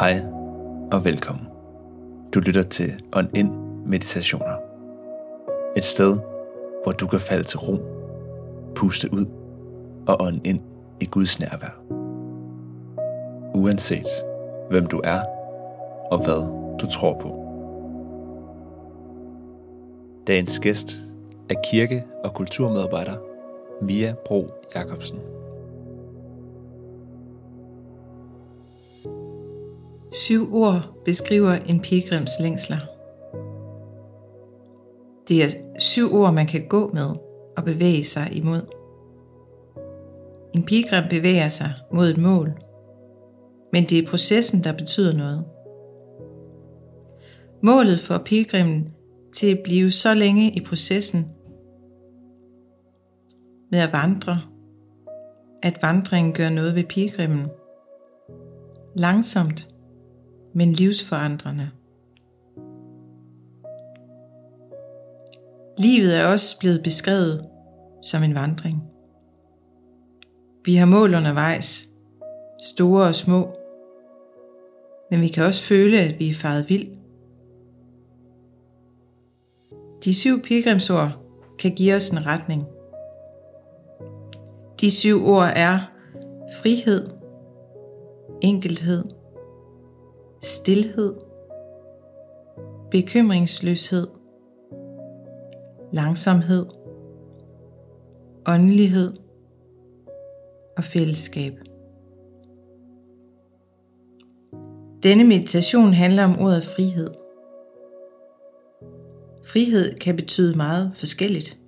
Hej og velkommen. Du lytter til On Ind Meditationer. Et sted, hvor du kan falde til ro, puste ud og ånde ind i Guds nærvær. Uanset hvem du er og hvad du tror på. Dagens gæst er kirke- og kulturmedarbejder Mia Bro Jacobsen. Syv ord beskriver en pilgrims længsler. Det er syv ord, man kan gå med og bevæge sig imod. En pilgrim bevæger sig mod et mål, men det er processen, der betyder noget. Målet for pilgrimen til at blive så længe i processen med at vandre, at vandringen gør noget ved pilgrimen. Langsomt, men livsforandrende. Livet er også blevet beskrevet som en vandring. Vi har mål undervejs, store og små, men vi kan også føle, at vi er faret vild. De syv pilgrimsord kan give os en retning. De syv ord er frihed, enkelhed, stilhed, bekymringsløshed, langsomhed, åndelighed og fællesskab. Denne meditation handler om ordet frihed. Frihed kan betyde meget forskelligt.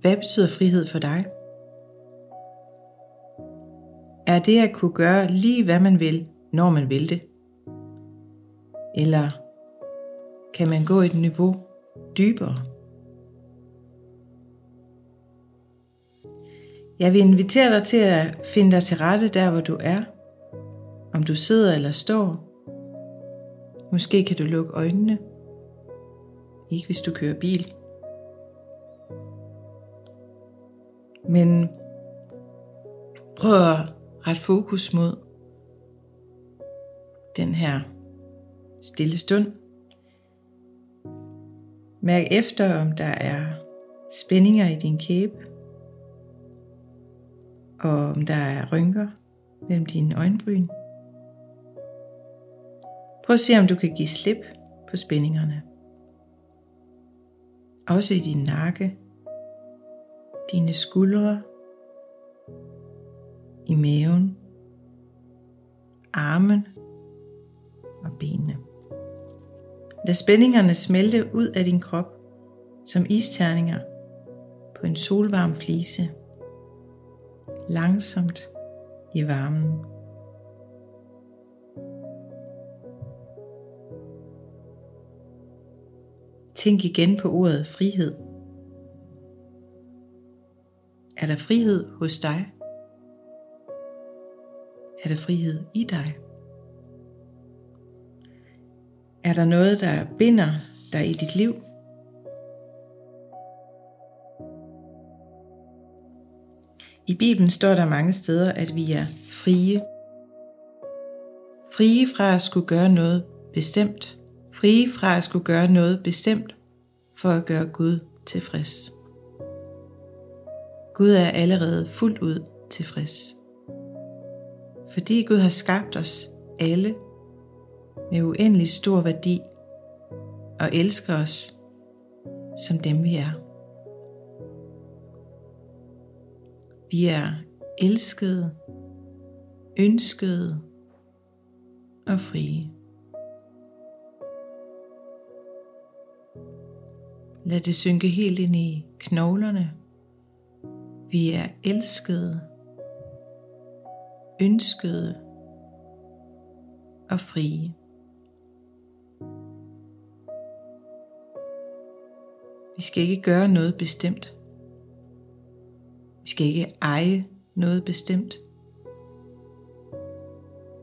Hvad betyder frihed for dig? Er det at kunne gøre lige hvad man vil, når man vil det? Eller kan man gå et niveau dybere? Jeg vil invitere dig til at finde dig til rette der, hvor du er. Om du sidder eller står. Måske kan du lukke øjnene. Ikke hvis du kører bil. Men prøv at ret fokus mod den her stille stund. Mærk efter, om der er spændinger i din kæbe, og om der er rynker mellem dine øjenbryn. Prøv at se, om du kan give slip på spændingerne. Også i din nakke, dine skuldre, i maven, armen og benene. Lad spændingerne smelte ud af din krop som isterninger på en solvarm flise. Langsomt i varmen. Tænk igen på ordet frihed. Er der frihed hos dig? Er der frihed i dig? Er der noget, der binder dig i dit liv? I Bibelen står der mange steder, at vi er frie. Frie fra at skulle gøre noget bestemt. Frie fra at skulle gøre noget bestemt for at gøre Gud tilfreds. Gud er allerede fuldt ud tilfreds. Fordi Gud har skabt os alle med uendelig stor værdi og elsker os som dem vi er. Vi er elskede, ønskede og frie. Lad det synke helt ind i knoglerne. Vi er elskede, ønskede og frie. Vi skal ikke gøre noget bestemt. Vi skal ikke eje noget bestemt.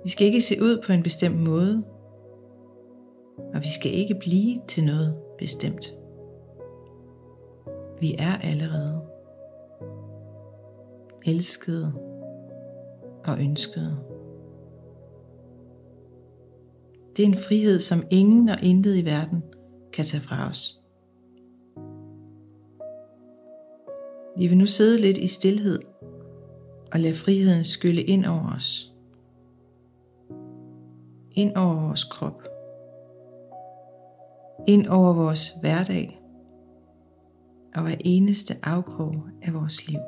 Vi skal ikke se ud på en bestemt måde. Og vi skal ikke blive til noget bestemt. Vi er allerede elskede og ønskede. Det er en frihed, som ingen og intet i verden kan tage fra os. Vi vil nu sidde lidt i stillhed og lade friheden skylle ind over os. Ind over vores krop. Ind over vores hverdag og hver eneste afkrog af vores liv.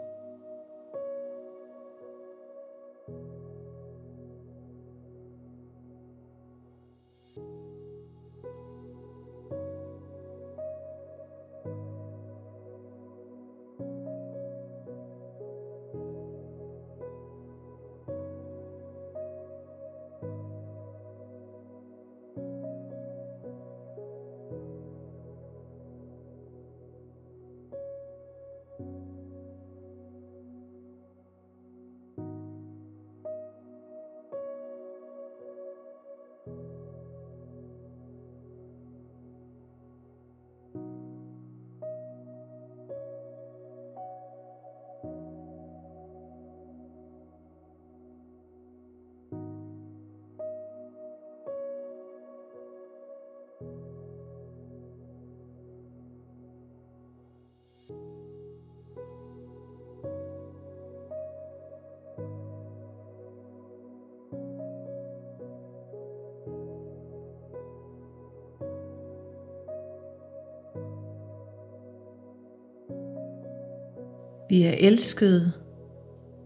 Vi er elskede,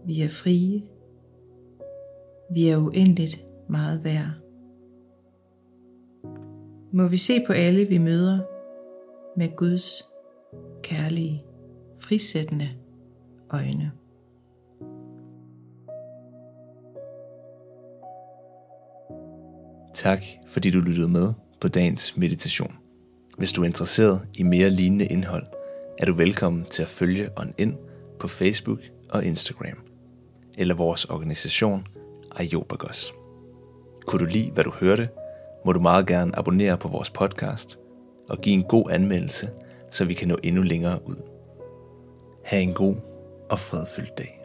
vi er frie, vi er uendeligt meget værd. Må vi se på alle, vi møder, med Guds kærlige, frisættende øjne. Tak fordi du lyttede med på dagens meditation. Hvis du er interesseret i mere lignende indhold, er du velkommen til at følge On Ind på Facebook og Instagram, eller vores organisation Ajobagos. Kunne du lide, hvad du hørte, må du meget gerne abonnere på vores podcast og give en god anmeldelse, så vi kan nå endnu længere ud. Ha' en god og fredfyldt dag.